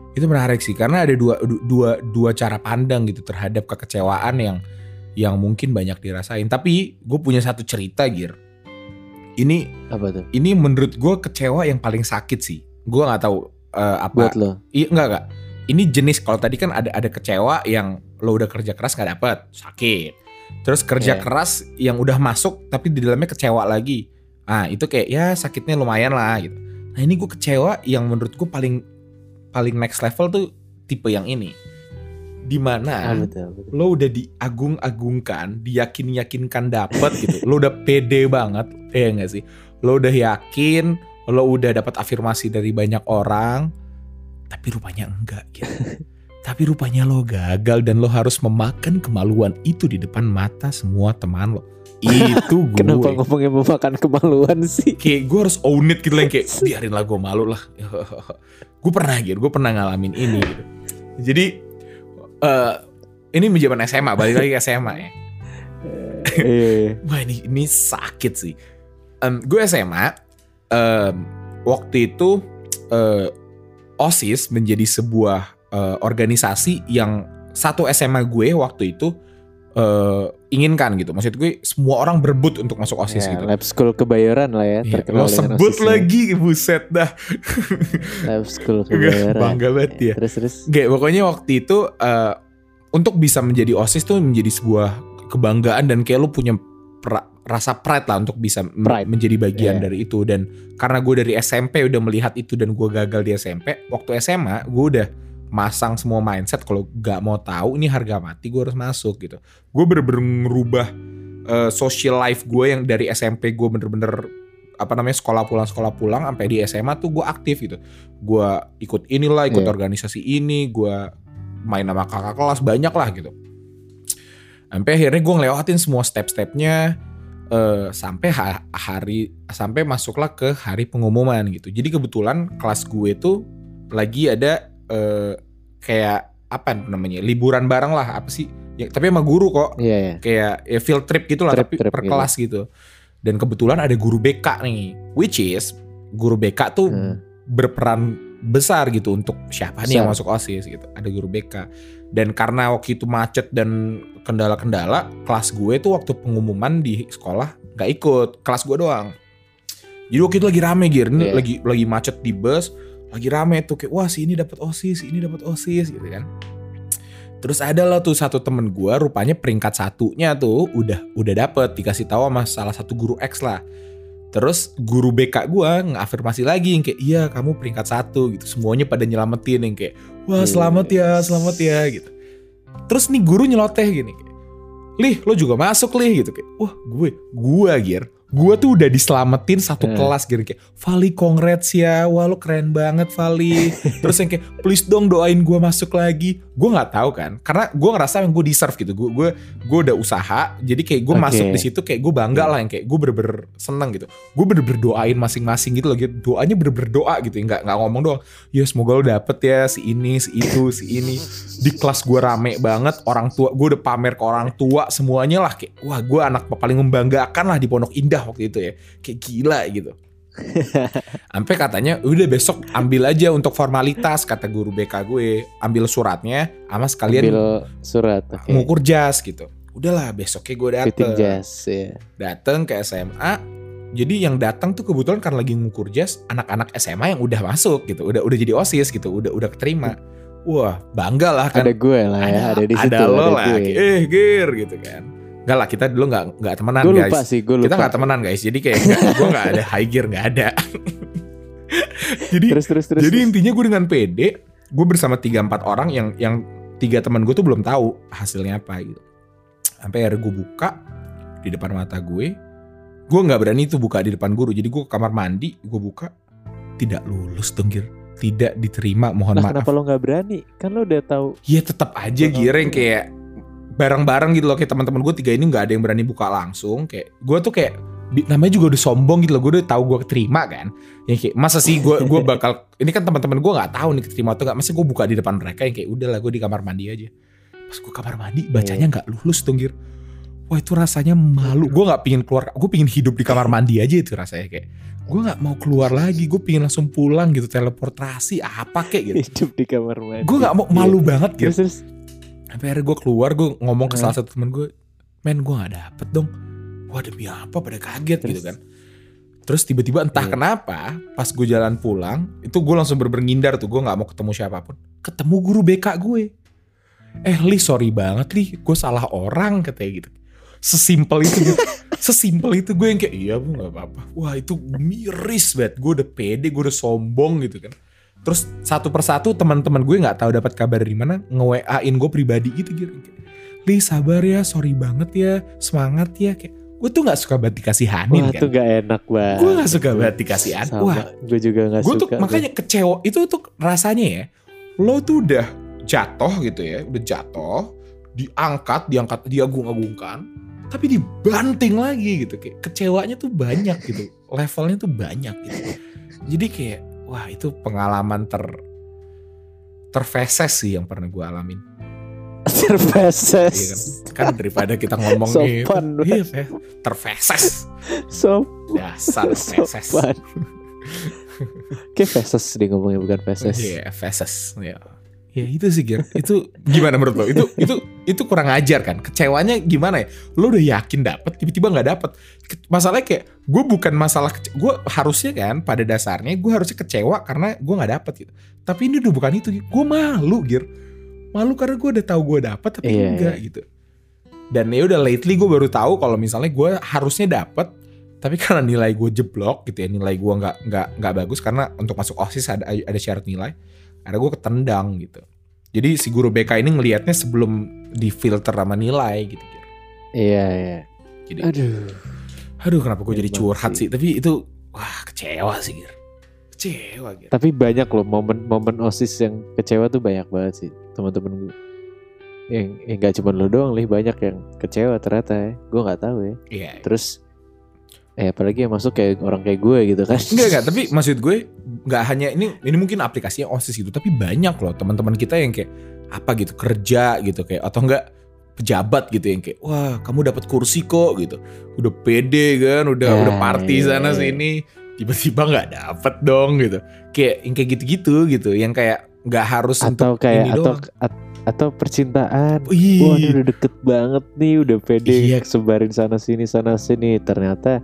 itu menarik sih karena ada dua du- dua dua cara pandang gitu terhadap kekecewaan yang yang mungkin banyak dirasain. Tapi gue punya satu cerita Gir. Ini Apa tuh? ini menurut gue kecewa yang paling sakit sih. Gue nggak tahu eh, apa Buat lo. Iya enggak enggak. Ini jenis kalau tadi kan ada ada kecewa yang lo udah kerja keras nggak dapet sakit. Terus kerja Iya. keras yang udah masuk tapi di dalamnya kecewa lagi. Ah itu kayak ya sakitnya lumayan lah gitu. Nah ini gue kecewa yang menurut gue paling paling next level tuh tipe yang ini. Ah, Di mana betul, betul. lo udah diagung-agungkan, diyakin-yakinkan dapet gitu. Lo udah pede banget, ya enggak sih? Lo udah yakin, lo udah dapat afirmasi dari banyak orang, tapi rupanya enggak gitu. tapi rupanya lo gagal dan lo harus memakan kemaluan itu di depan mata semua teman lo. Itu gue. Kenapa ngomongnya memakan kemaluan sih? kayak gue harus own it gitu lah kayak biarin lah gue malu lah gue pernah gitu gue pernah ngalamin ini gitu jadi eh ini menjaman SMA balik lagi ke SMA ya Iya. wah ini ini sakit sih Em, gue SMA em, waktu itu eh, osis menjadi sebuah eh, organisasi yang satu SMA gue waktu itu eh, inginkan gitu maksud gue semua orang berebut untuk masuk osis Ya, gitu Lab School Kebayoran lah ya, terkenal lo sebut OSIS-nya. lagi buset dah Lab School Kebayoran. bangga banget ya Terus terus. Gak, pokoknya waktu itu eh, untuk bisa menjadi osis tuh menjadi sebuah kebanggaan dan kayak lu punya pra- rasa pride lah untuk bisa Pride. menjadi bagian Iya. dari itu dan karena gue dari SMP udah melihat itu dan gue gagal di SMP waktu SMA gue udah masang semua mindset kalau gak mau tahu ini harga mati gue harus masuk gitu gue bener-bener ngerubah eh, social life gue yang dari SMP gue bener-bener apa namanya sekolah pulang sekolah pulang sampai di SMA tuh gue aktif gitu gue ikut inilah ikut Iya. organisasi ini gue main sama kakak kelas banyak lah gitu sampai akhirnya gue ngelewatin semua step-stepnya eh, sampai ha- hari sampai masuklah ke hari pengumuman gitu. Jadi kebetulan kelas gue tuh lagi ada eh, kayak apa namanya liburan bareng lah apa sih? Ya, tapi sama guru kok Iya ya. kayak ya field trip gitu lah Trip- tapi trip per gitu. kelas gitu. Dan kebetulan ada guru BK nih, which is guru BK tuh Hmm. berperan besar gitu untuk siapa nih yang masuk OSIS gitu. Ada guru BK. Dan karena waktu itu macet dan kendala-kendala, kelas gue tuh waktu pengumuman di sekolah nggak ikut, kelas gue doang. Jadi waktu itu lagi rame Gir, ini Iya. lagi lagi macet di bus, lagi rame tuh kayak wah si ini dapat OSIS, si ini dapat OSIS gitu kan. Terus ada lah tuh satu temen gue rupanya peringkat satunya tuh udah udah dapet dikasih tahu sama salah satu guru X lah. Terus guru BK gue ngafirmasi lagi yang kayak iya kamu peringkat satu gitu. Semuanya pada nyelamatin yang kayak wah selamat ya selamat ya gitu. Terus nih guru nyeloteh gini kayak Lih lo juga masuk Lih gitu kayak wah gue gue Gir gue tuh udah diselamatin satu Eh. kelas gitu kayak Vali congrats ya wah lo keren banget Vali terus yang kayak please dong doain gue masuk lagi gue nggak tahu kan karena gue ngerasa yang gue deserve gitu. Gue gue gue udah usaha jadi kayak gue Oke. masuk di situ kayak gue bangga lah yang kayak gue bener-bener seneng gitu. Gue bener-bener doain masing-masing gitu loh gitu. Doanya bener-bener doa gitu ya. Nggak nggak ngomong doang ya semoga lo dapet ya si ini si itu si ini. Di kelas gue rame banget orang tua gue udah pamer ke orang tua semuanya lah kayak wah gue anak paling membanggakan lah di Pondok Indah waktu itu ya. Kayak gila gitu sampai katanya udah besok ambil aja untuk formalitas kata guru BK gue ambil suratnya sama sekalian Ambil surat. Oke. ngukur jas gitu udahlah besoknya gue dateng jas ya. dateng ke SMA jadi yang datang tuh kebetulan karena lagi ngukur jas anak-anak SMA yang udah masuk gitu udah udah jadi osis gitu udah udah keterima wah bangga lah kan Ada gue lah ya, ada di situ. ada lo lah gue. eh gir gitu kan Enggak lah kita dulu nggak nggak temenan Gue guys lupa sih, lupa. kita nggak temenan guys jadi kayak gue nggak ada high gear nggak ada jadi Terus terus terus. jadi terus. intinya gue dengan PD gue bersama tiga empat orang yang yang tiga teman gue tuh belum tahu hasilnya apa gitu sampai akhirnya gue buka di depan mata gue gue nggak berani tuh buka di depan guru jadi gue ke kamar mandi gue buka tidak lulus dong Gir. tidak diterima mohon Lah maaf kenapa lo nggak berani? Kan lo udah tahu. ya tetap aja gireng kayak bareng-bareng gitu loh kayak teman-teman gue tiga ini nggak ada yang berani buka langsung. Kayak gue tuh kayak namanya juga udah sombong gitu loh gue udah tahu gue keterima kan. Yang kayak masa sih gue gue bakal ini kan teman-teman gue nggak tahu nih keterima atau nggak masa gue buka di depan mereka yang kayak udah lah gue di kamar mandi aja. Pas gue kamar mandi bacanya nggak lulus dong gir wah itu rasanya malu. Gue nggak pingin keluar gue pingin hidup di kamar mandi aja itu rasanya kayak. Gue nggak mau keluar lagi gue pingin langsung pulang gitu teleportasi apa kayak gitu. Hidup di kamar mandi. gue nggak mau malu banget gitu. Terus terus. Sampai akhirnya gue keluar gue ngomong ke Hmm. salah satu temen gue men gue gak dapet dong. Wah demi apa pada kaget gitu Terus? kan. Terus tiba-tiba entah Iya. kenapa pas gue jalan pulang itu gue langsung ngindar tuh gue nggak mau ketemu siapa pun. Ketemu guru BK gue. Eh li sorry banget li. Gue salah orang katanya gitu. Sesimpel itu gitu sesimpel itu gue yang kayak iya bu nggak apa-apa. Wah itu miris banget. Gue udah pede gue udah sombong gitu kan terus satu persatu teman-teman gue nggak tahu dapat kabar dari mana nge in gue pribadi gitu gitu li sabar ya sorry banget ya semangat ya kayak gue tuh nggak suka banget dikasihanin Wah kan tuh gak enak banget. gue gak suka banget dikasihan Sama, wah gue juga gak suka. tuh makanya kecewa itu tuh rasanya ya lo tuh udah jatuh gitu ya udah jatuh diangkat diangkat diagung-agungkan tapi dibanting lagi gitu kayak kecewanya tuh banyak gitu levelnya tuh banyak gitu jadi kayak wah itu pengalaman ter terfeses sih yang pernah gue alamin terfeses. Iya kan kan daripada kita ngomong nih Sopan iya, Fe- terfeses Sop, dasar feses sopan. Kayak feses dia ngomongnya bukan feses. Iya, feses. Ya. Ya itu sih Gir. Itu gimana menurut lo? Itu itu itu kurang ajar kan? Kecewanya gimana ya? Lo udah yakin dapet, tiba-tiba nggak dapet. Ke- Masalahnya kayak gue bukan masalah gue harusnya kan pada dasarnya gue harusnya kecewa karena gue nggak dapet gitu. Tapi ini udah bukan itu. Gue malu Gir. Malu karena gue udah tahu gue dapet tapi Iya, enggak gitu. Dan ya udah lately gue baru tahu kalau misalnya gue harusnya dapet tapi karena nilai gue jeblok gitu ya nilai gue nggak nggak nggak bagus karena untuk masuk osis ada ada syarat nilai ada gue ketendang gitu jadi si guru BK ini ngelihatnya sebelum difilter sama nilai gitu. Iya, iya. jadi Aduh. aduh kenapa gue jadi Emang curhat sih. sih tapi itu wah kecewa sih Gir kecewa Gir Tapi banyak loh momen-momen OSIS yang kecewa tuh banyak banget sih teman-teman gue. Yang yang gak cuma lo doang, lih banyak yang kecewa ternyata ya. Gue nggak tahu ya. iya Terus Eh apalagi yang masuk kayak orang kayak gue gitu kan. Enggak enggak, tapi maksud gue nggak hanya ini ini mungkin aplikasinya OSIS gitu, tapi banyak loh teman-teman kita yang kayak apa gitu kerja gitu kayak atau enggak pejabat gitu yang kayak wah kamu dapat kursi kok gitu udah pede kan udah Ya, udah party iya, sana iya. sini tiba-tiba nggak dapet dong gitu kayak yang kayak gitu-gitu gitu yang kayak nggak harus atau untuk kayak ini atau doang. at- atau percintaan. Wah ini udah deket banget nih, udah pede Iya. sebarin sana sini sana sini. Ternyata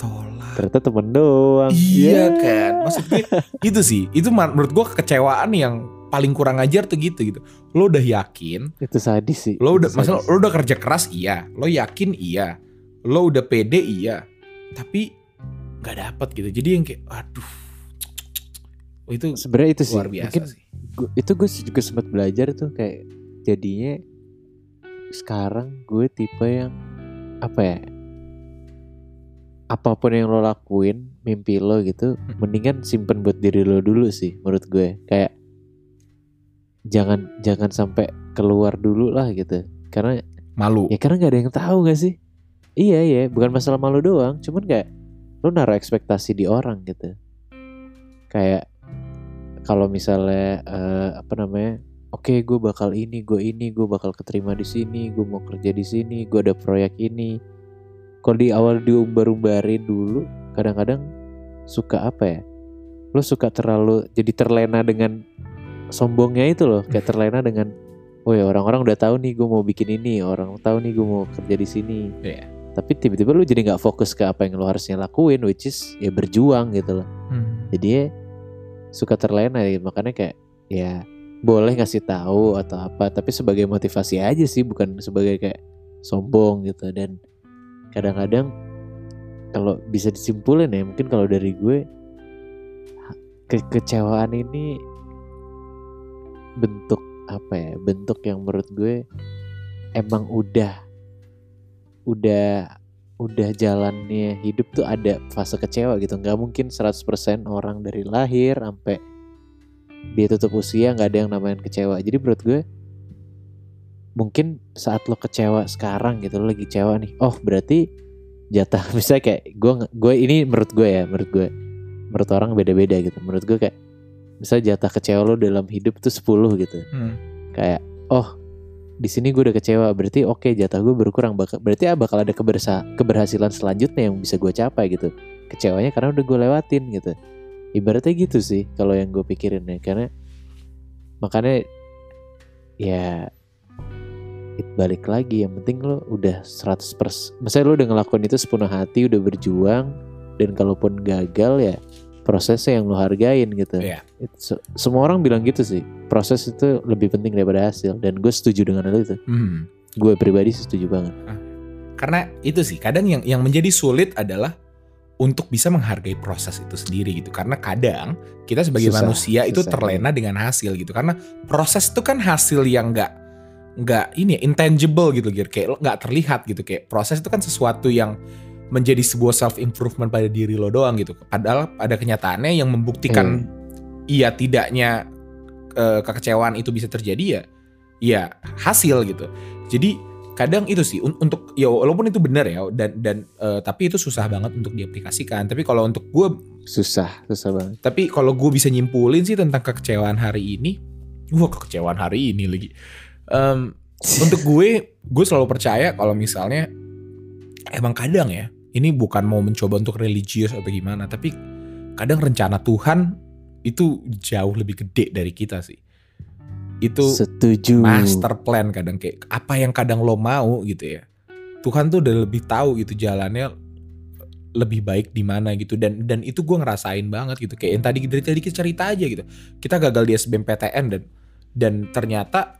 ditolak ternyata temen doang. Iya Ya. kan, maksud gue itu sih, itu menurut gue kekecewaan yang paling kurang ajar tuh gitu gitu. Lo udah yakin, Itu sadis sih. lo udah, masalah lo udah kerja keras iya, lo yakin iya, lo udah pede iya, tapi nggak dapet gitu. Jadi yang kayak, aduh, oh, itu sebenarnya itu sih. luar biasa Mungkin sih. gua- itu gue juga sempat belajar tuh kayak jadinya sekarang gue tipe yang apa ya apa pun yang lo lakuin mimpi lo gitu Hmm. mendingan simpen buat diri lo dulu sih menurut gue. Kayak jangan jangan sampai keluar dulu lah gitu. Karena Malu. ya karena nggak ada yang tahu gak sih? Iya iya. Bukan masalah malu doang. Cuman kayak lo naruh ekspektasi di orang gitu. Kayak kalau misalnya eh, apa namanya oke gue bakal ini gue ini gue bakal keterima di sini gue mau kerja di sini gue ada proyek ini kalau di awal diumbar-umbarin dulu kadang-kadang suka apa ya lo suka terlalu jadi terlena dengan sombongnya itu loh kayak terlena dengan oh ya orang-orang udah tahu nih gue mau bikin ini orang tahu nih gue mau kerja di sini Iya. tapi tiba-tiba lu jadi nggak fokus ke apa yang lo harusnya lakuin which is ya berjuang gitu loh Hmm. jadi ya suka terlena ya makanya kayak ya boleh ngasih tahu atau apa tapi sebagai motivasi aja sih bukan sebagai kayak sombong gitu dan kadang-kadang kalau bisa disimpulin ya mungkin kalau dari gue kekecewaan ini bentuk apa ya bentuk yang menurut gue emang udah udah udah jalannya hidup tuh ada fase kecewa gitu. Nggak mungkin 100% orang dari lahir sampai dia tutup usia nggak ada yang namanya kecewa. Jadi menurut gue mungkin saat lo kecewa sekarang gitu lo lagi kecewa nih oh berarti jatah misalnya kayak gue gue ini menurut gue ya menurut gue menurut orang beda-beda gitu. Menurut gue kayak misalnya jatah kecewa lo dalam hidup tuh 10 gitu. Hmm. kayak oh di sini gue udah kecewa berarti oke jatah gue berkurang berarti ah, bakal ada kebersa- keberhasilan selanjutnya yang bisa gue capai gitu. Kecewanya karena udah gue lewatin gitu. Ibaratnya gitu sih kalau yang gue pikirin ya karena makanya ya balik lagi yang penting lo udah 100% misalnya lo udah ngelakuin itu sepenuh hati udah berjuang dan kalaupun gagal ya prosesnya yang lo hargain gitu Iya. Itu se- semua orang bilang gitu sih proses itu lebih penting daripada hasil dan gue setuju dengan hal itu Hmm. gue pribadi setuju banget Karena itu sih kadang yang yang menjadi sulit adalah untuk bisa menghargai proses itu sendiri gitu. Karena kadang kita sebagai Susah, manusia itu susah. terlena dengan hasil gitu. Karena proses itu kan hasil yang nggak nggak ini ya, intangible gitu Gir. kayak lo nggak terlihat gitu kayak proses itu kan sesuatu yang menjadi sebuah self improvement pada diri lo doang gitu. Padahal pada kenyataannya yang membuktikan iya tidaknya eh, kekecewaan itu bisa terjadi ya ya hasil gitu. Jadi kadang itu sih un- untuk ya walaupun itu benar ya dan dan eh, tapi itu susah banget untuk diaplikasikan. Tapi kalau untuk gue susah susah banget tapi kalau gue bisa nyimpulin sih tentang kekecewaan hari ini, wah kekecewaan hari ini lagi. Em, untuk gue, gue selalu percaya kalau misalnya emang kadang ya, ini bukan mau mencoba untuk religius atau gimana, tapi kadang rencana Tuhan itu jauh lebih gede dari kita sih. Itu setuju master plan kadang kayak apa yang kadang lo mau gitu ya. Tuhan tuh udah lebih tahu gitu jalannya lebih baik di mana gitu dan dan itu gue ngerasain banget gitu kayak yang tadi dari tadi kita cerita aja gitu kita gagal di SBMPTN dan dan ternyata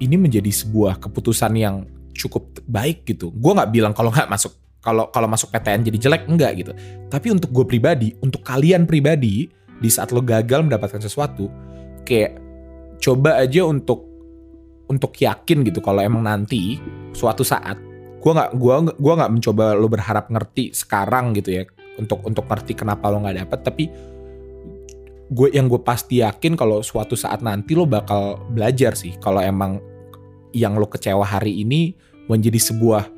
ini menjadi sebuah keputusan yang cukup baik gitu. Gue nggak bilang kalau nggak masuk kalau kalau masuk PTN jadi jelek enggak gitu. Tapi untuk gue pribadi untuk kalian pribadi di saat lo gagal mendapatkan sesuatu kayak coba aja untuk untuk yakin gitu kalau emang nanti suatu saat gua nggak gua gua nggak mencoba lo berharap ngerti sekarang gitu ya untuk untuk ngerti kenapa lo nggak dapet tapi gue yang gue pasti yakin kalau suatu saat nanti lo bakal belajar sih. Kalau emang yang lo kecewa hari ini menjadi sebuah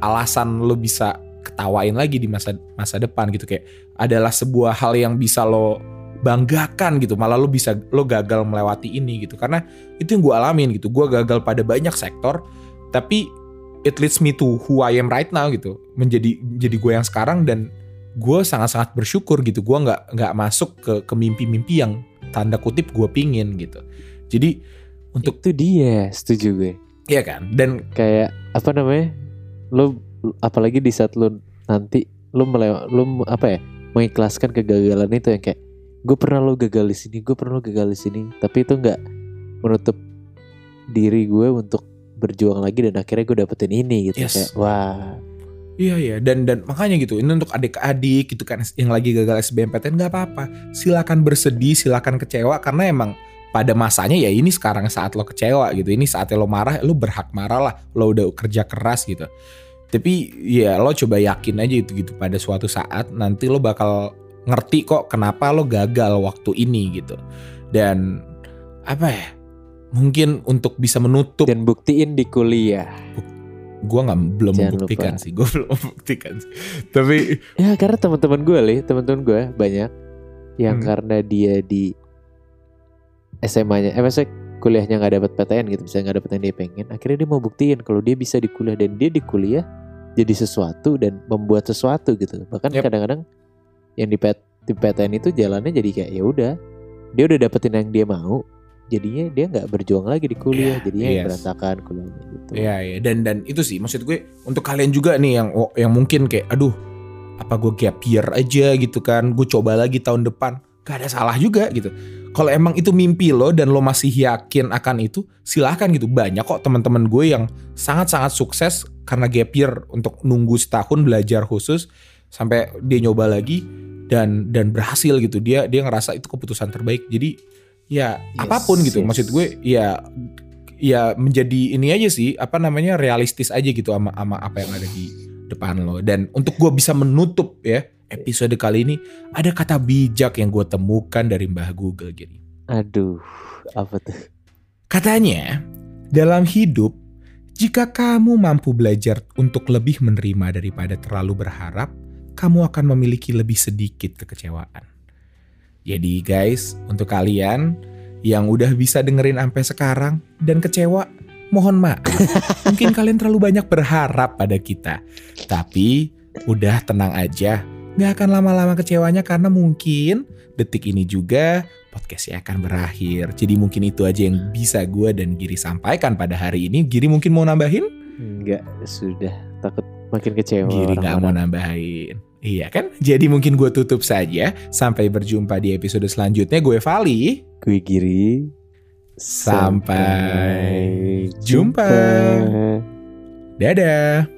alasan lo bisa ketawain lagi di masa masa depan gitu. Kayak adalah sebuah hal yang bisa lo banggakan gitu. Malah lo bisa lo gagal melewati ini gitu. Karena itu yang gue alamin gitu. Gue gagal pada banyak sektor tapi it leads me to who I am right now gitu. Menjadi jadi gue yang sekarang dan gue sangat-sangat bersyukur gitu. Gue nggak nggak masuk ke ke mimpi-mimpi yang tanda kutip gue pingin gitu. Jadi untuk itu dia setuju gue. Iya kan? Dan kayak apa namanya? Lu apalagi di saat lu nanti lu melewa lu apa ya? Mengikhlaskan kegagalan itu yang kayak gue pernah lo gagal di sini gue pernah lo gagal di sini. Tapi itu nggak menutup diri gue untuk berjuang lagi dan akhirnya gue dapetin ini gitu Yes. kayak wah Iya iya. Dan dan makanya gitu ini untuk adik-adik gitu kan yang lagi gagal SBMPTN nggak apa-apa. Silakan bersedih silakan kecewa karena emang pada masanya ya ini sekarang saat lo kecewa gitu ini saatnya lo marah lo berhak marah lah lo udah kerja keras gitu. Tapi ya lo coba yakin aja itu gitu pada suatu saat nanti lo bakal ngerti kok kenapa lo gagal waktu ini gitu. Dan apa ya mungkin untuk bisa menutup dan buktiin di kuliah gue nggak belum Jangan membuktikan lupa. sih gue belum membuktikan sih tapi ya karena teman-teman gue li teman-teman gue banyak yang Hmm. karena dia di SMA-nya eh maksudnya kuliahnya nggak dapat PTN gitu misalnya nggak dapet yang dia pengen akhirnya dia mau buktiin kalau dia bisa di kuliah dan dia di kuliah jadi sesuatu dan membuat sesuatu gitu bahkan Yep. kadang-kadang yang di, P- di PTN itu jalannya jadi kayak ya udah dia udah dapetin yang dia mau jadinya dia nggak berjuang lagi di kuliah Yeah, jadinya yes. berantakan kuliahnya gitu. Iya ya dan dan itu sih maksud gue untuk kalian juga nih yang oh, yang mungkin kayak aduh apa gue gap year aja gitu kan. Gue coba lagi tahun depan. Gak ada salah juga gitu. Kalau emang itu mimpi lo dan lo masih yakin akan itu silahkan gitu. Banyak kok teman-teman gue yang sangat-sangat sukses karena gap year untuk nunggu setahun belajar khusus sampai dia nyoba lagi dan dan berhasil gitu. Dia dia ngerasa itu keputusan terbaik. Jadi ya Yes, apa pun gitu yes. maksud gue ya ya menjadi ini aja sih apa namanya realistis aja gitu sama sama apa yang ada di depan lo. Dan untuk gue bisa menutup ya episode kali ini ada kata bijak yang gue temukan dari Mbah Google gini aduh apa tuh? Katanya dalam hidup jika kamu mampu belajar untuk lebih menerima daripada terlalu berharap kamu akan memiliki lebih sedikit kekecewaan jadi guys untuk kalian yang udah bisa dengerin sampai sekarang dan kecewa mohon maaf. Mungkin kalian terlalu banyak berharap pada kita. Tapi udah tenang aja. Nggak akan lama-lama kecewanya karena mungkin detik ini juga podcastnya akan berakhir. Jadi mungkin itu aja yang bisa gue dan Giri sampaikan pada hari ini. Giri mungkin mau nambahin? Enggak sudah. Takut makin kecewa Giri nggak mau nambahin Iya kan? Jadi mungkin gue tutup saja. Sampai berjumpa di episode selanjutnya. Gue Vali. Gue Giri. Sampai jumpa. Dadah.